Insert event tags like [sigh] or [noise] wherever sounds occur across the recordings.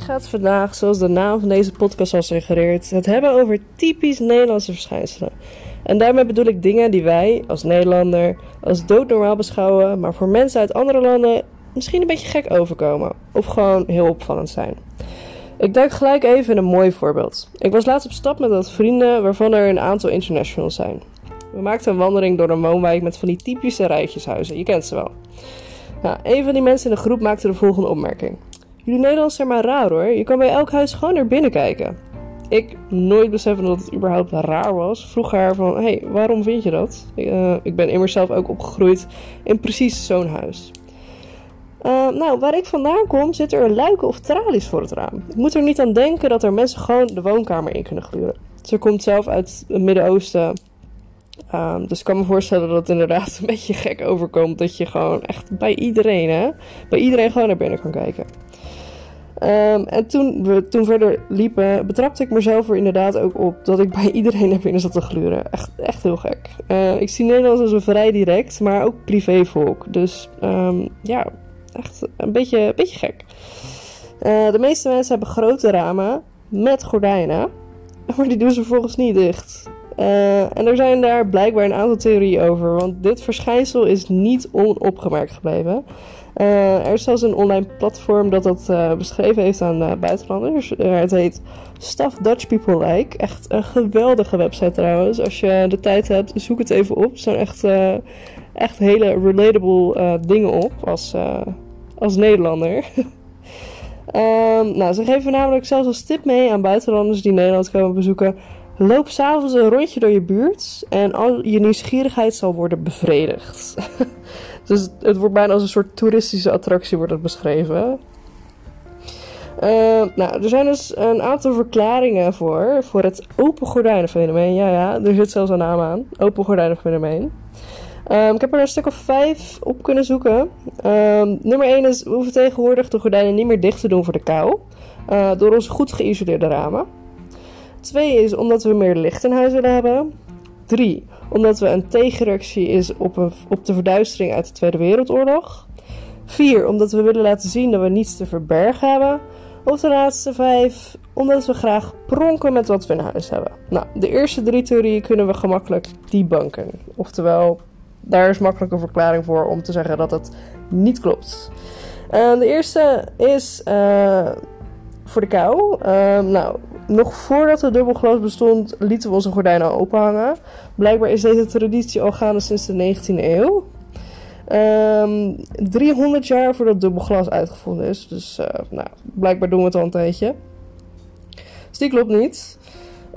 ga het vandaag, zoals de naam van deze podcast al suggereert, het hebben over typisch Nederlandse verschijnselen. En daarmee bedoel ik dingen die wij als Nederlander als doodnormaal beschouwen, maar voor mensen uit andere landen misschien een beetje gek overkomen of gewoon heel opvallend zijn. Ik duik gelijk even in een mooi voorbeeld. Ik was laatst op stap met wat vrienden, waarvan er een aantal internationals zijn. We maakten een wandeling door een woonwijk met van die typische rijtjeshuizen. Je kent ze wel. Nou, een van die mensen in de groep maakte de volgende opmerking. Jullie Nederlanders zijn maar raar hoor. Je kan bij elk huis gewoon naar binnen kijken. Ik nooit beseffen dat het überhaupt raar was. Vroeg haar van, hé, hey, waarom vind je dat? Uh, ik ben immers zelf ook opgegroeid in precies zo'n huis. Uh, nou, waar ik vandaan kom, zit er luiken of tralies voor het raam. Ik moet er niet aan denken dat er mensen gewoon de woonkamer in kunnen gluren. Ze komt zelf uit het Midden-Oosten. Um, dus ik kan me voorstellen dat het inderdaad een beetje gek overkomt. Dat je gewoon echt bij iedereen, hè, bij iedereen gewoon naar binnen kan kijken. Um, en toen we toen verder liepen, betrapte ik mezelf er inderdaad ook op dat ik bij iedereen naar binnen zat te gluren. Echt, echt heel gek. Uh, ik zie Nederlands als een vrij direct, maar ook privévolk. Dus um, ja, echt een beetje, een beetje gek. Uh, de meeste mensen hebben grote ramen met gordijnen, [laughs] maar die doen ze vervolgens niet dicht. Uh, en er zijn daar blijkbaar een aantal theorieën over, want dit verschijnsel is niet onopgemerkt gebleven. Uh, er is zelfs een online platform dat dat uh, beschreven heeft aan buitenlanders. het heet Stuff Dutch People Like. Echt een geweldige website trouwens. Als je de tijd hebt, zoek het even op. Er staan echt, echt hele relatable dingen op als, als Nederlander. um, [laughs] nou, ze geven namelijk zelfs als tip mee aan buitenlanders die Nederland komen bezoeken. Loop s'avonds een rondje door je buurt en al je nieuwsgierigheid zal worden bevredigd. [laughs] dus het wordt bijna als een soort toeristische attractie wordt het beschreven. Uh, nou, er zijn dus een aantal verklaringen voor, voor het open gordijnenfenomeen. Ja, ja, er zit zelfs een naam aan. Open gordijnenfenomeen. Um, ik heb er een stuk of vijf op kunnen zoeken. Um, nummer 1 is, we hoeven tegenwoordig de gordijnen niet meer dicht te doen voor de kou. Uh, door onze goed geïsoleerde ramen. Twee is omdat we meer licht in huis willen hebben. Drie, omdat we een tegenreactie is op, een, op de verduistering uit de Tweede Wereldoorlog. Vier, omdat we willen laten zien dat we niets te verbergen hebben. Of de laatste vijf, omdat we graag pronken met wat we in huis hebben. Nou, de eerste drie theorieën kunnen we gemakkelijk debunken. Oftewel, daar is makkelijk een verklaring voor om te zeggen dat het niet klopt. Uh, de eerste is uh, voor de kou. Uh, nou, nog voordat het dubbelglas bestond, lieten we onze gordijnen openhangen. Blijkbaar is deze traditie al gaande sinds de 19e eeuw. Um, 300 jaar voordat dubbelglas uitgevonden is. Dus uh, nou, blijkbaar doen we het al een tijdje. Dus die klopt niet.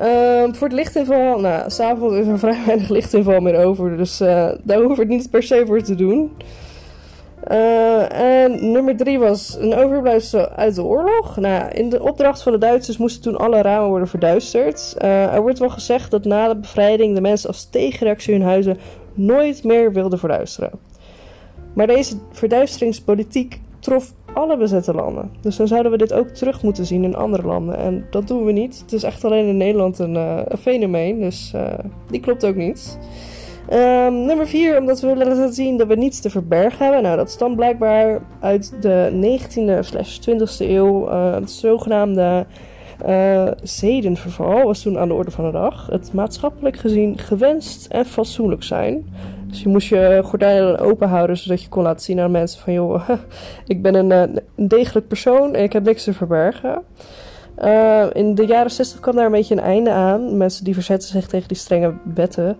Um, voor het lichtinval, nou, s'avonds is er vrij [laughs] weinig lichtinval meer over. Dus uh, daar we het niet per se voor te doen. Uh, en nummer drie was een overblijfsel uit de oorlog. Nou, in de opdracht van de Duitsers moesten toen alle ramen worden verduisterd. Uh, er wordt wel gezegd dat na de bevrijding de mensen als tegenreactie hun huizen nooit meer wilden verduisteren. Maar deze verduisteringspolitiek trof alle bezette landen. Dus dan zouden we dit ook terug moeten zien in andere landen. En dat doen we niet. Het is echt alleen in Nederland een, uh, een fenomeen. Dus die klopt ook niet. Um, nummer 4, omdat we willen laten zien dat we niets te verbergen hebben. Nou, dat stamt blijkbaar uit de 19e/20e eeuw. Uh, het zogenaamde uh, zedenverval was toen aan de orde van de dag. Het maatschappelijk gezien gewenst en fatsoenlijk zijn. Dus je moest je gordijnen open houden zodat je kon laten zien aan mensen van... joh, [laughs] ik ben een, een degelijk persoon en ik heb niks te verbergen. In de jaren 60 kwam daar een beetje een einde aan. Mensen die verzetten zich tegen die strenge wetten.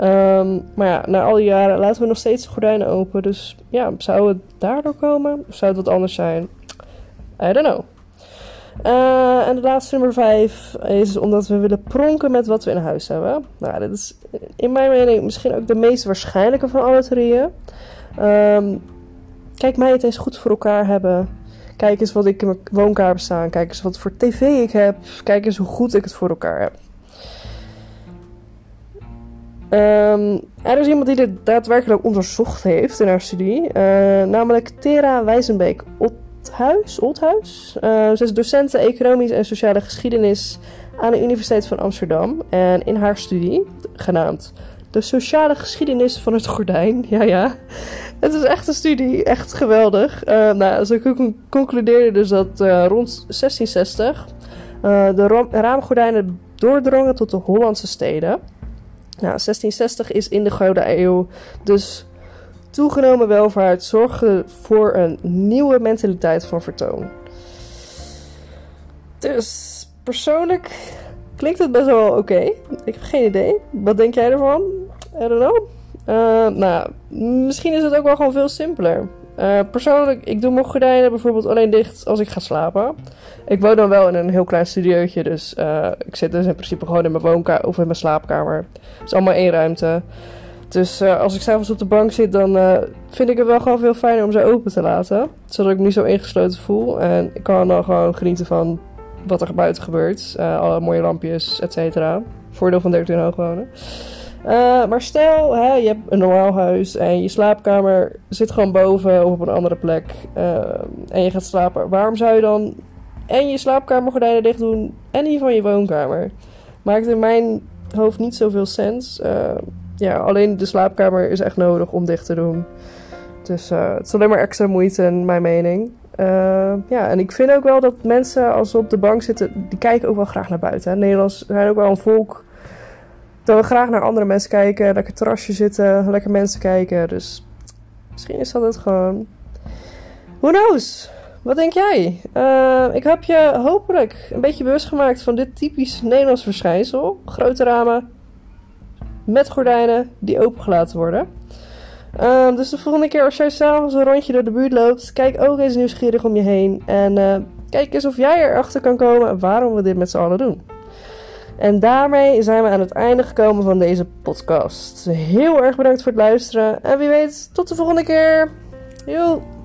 Um, maar ja, na al die jaren laten we nog steeds de gordijnen open. Dus ja, zou het daardoor komen? Of zou het wat anders zijn? I don't know. Uh, en de laatste nummer 5 is omdat we willen pronken met wat we in huis hebben. Nou, dit is in mijn mening misschien ook de meest waarschijnlijke van alle theorieën. Um, kijk mij het eens goed voor elkaar hebben. Kijk eens wat ik in mijn woonkamer staan. Kijk eens wat voor tv ik heb. Kijk eens hoe goed ik het voor elkaar heb. Um, er is iemand die dit daadwerkelijk onderzocht heeft in haar studie. Uh, namelijk Tera Wijzenbeek Othuis. Othuis. Uh, ze is docent economische en sociale geschiedenis aan de Universiteit van Amsterdam. En in haar studie, genaamd De sociale geschiedenis van het gordijn, ja ja, Het is echt een studie, echt geweldig. Uh, nou, ze concludeerden dus dat rond 1660 uh, de raamgordijnen doordrongen tot de Hollandse steden. Nou, 1660 is in de Gouden Eeuw, dus toegenomen welvaart zorgde voor een nieuwe mentaliteit van vertoon. Dus persoonlijk klinkt het best wel oké. Ik heb geen idee. Wat denk jij ervan? I don't know. Uh, nou, misschien is het ook wel gewoon veel simpeler. Uh, persoonlijk, ik doe mijn gordijnen bijvoorbeeld alleen dicht als ik ga slapen. Ik woon dan wel in een heel klein studiootje, dus uh, ik zit dus in principe gewoon in mijn woonkamer of in mijn slaapkamer. Het is allemaal één ruimte. Dus uh, als ik s'avonds op de bank zit, dan vind ik het wel gewoon veel fijner om ze open te laten. Zodat ik me niet zo ingesloten voel. En ik kan dan gewoon genieten van wat er buiten gebeurt. alle mooie lampjes, et cetera. Voordeel van 13 hoog wonen. Uh, maar stel, hè, je hebt een normaal huis en je slaapkamer zit gewoon boven of op een andere plek. Uh, en je gaat slapen. Waarom zou je dan en je slaapkamergordijnen dicht doen en die van je woonkamer? Maakt in mijn hoofd niet zoveel sens. Uh, ja, alleen de slaapkamer is echt nodig om dicht te doen. Dus het is alleen maar extra moeite, in mijn mening. ja, en ik vind ook wel dat mensen als ze op de bank zitten, die kijken ook wel graag naar buiten. Hè. Nederlanders zijn ook wel een volk we graag naar andere mensen kijken, lekker terrasje zitten, lekker mensen kijken. Dus misschien is dat het gewoon. Who knows? Wat denk jij? Uh, ik heb je hopelijk een beetje bewust gemaakt van dit typisch Nederlands verschijnsel. Grote ramen met gordijnen die opengelaten worden. Uh, dus de volgende keer als jij s'avonds een rondje door de buurt loopt, kijk ook eens nieuwsgierig om je heen. En uh, kijk eens of jij erachter kan komen waarom we dit met z'n allen doen. En daarmee zijn we aan het einde gekomen van deze podcast. Heel erg bedankt voor het luisteren. En wie weet, tot de volgende keer. Joe!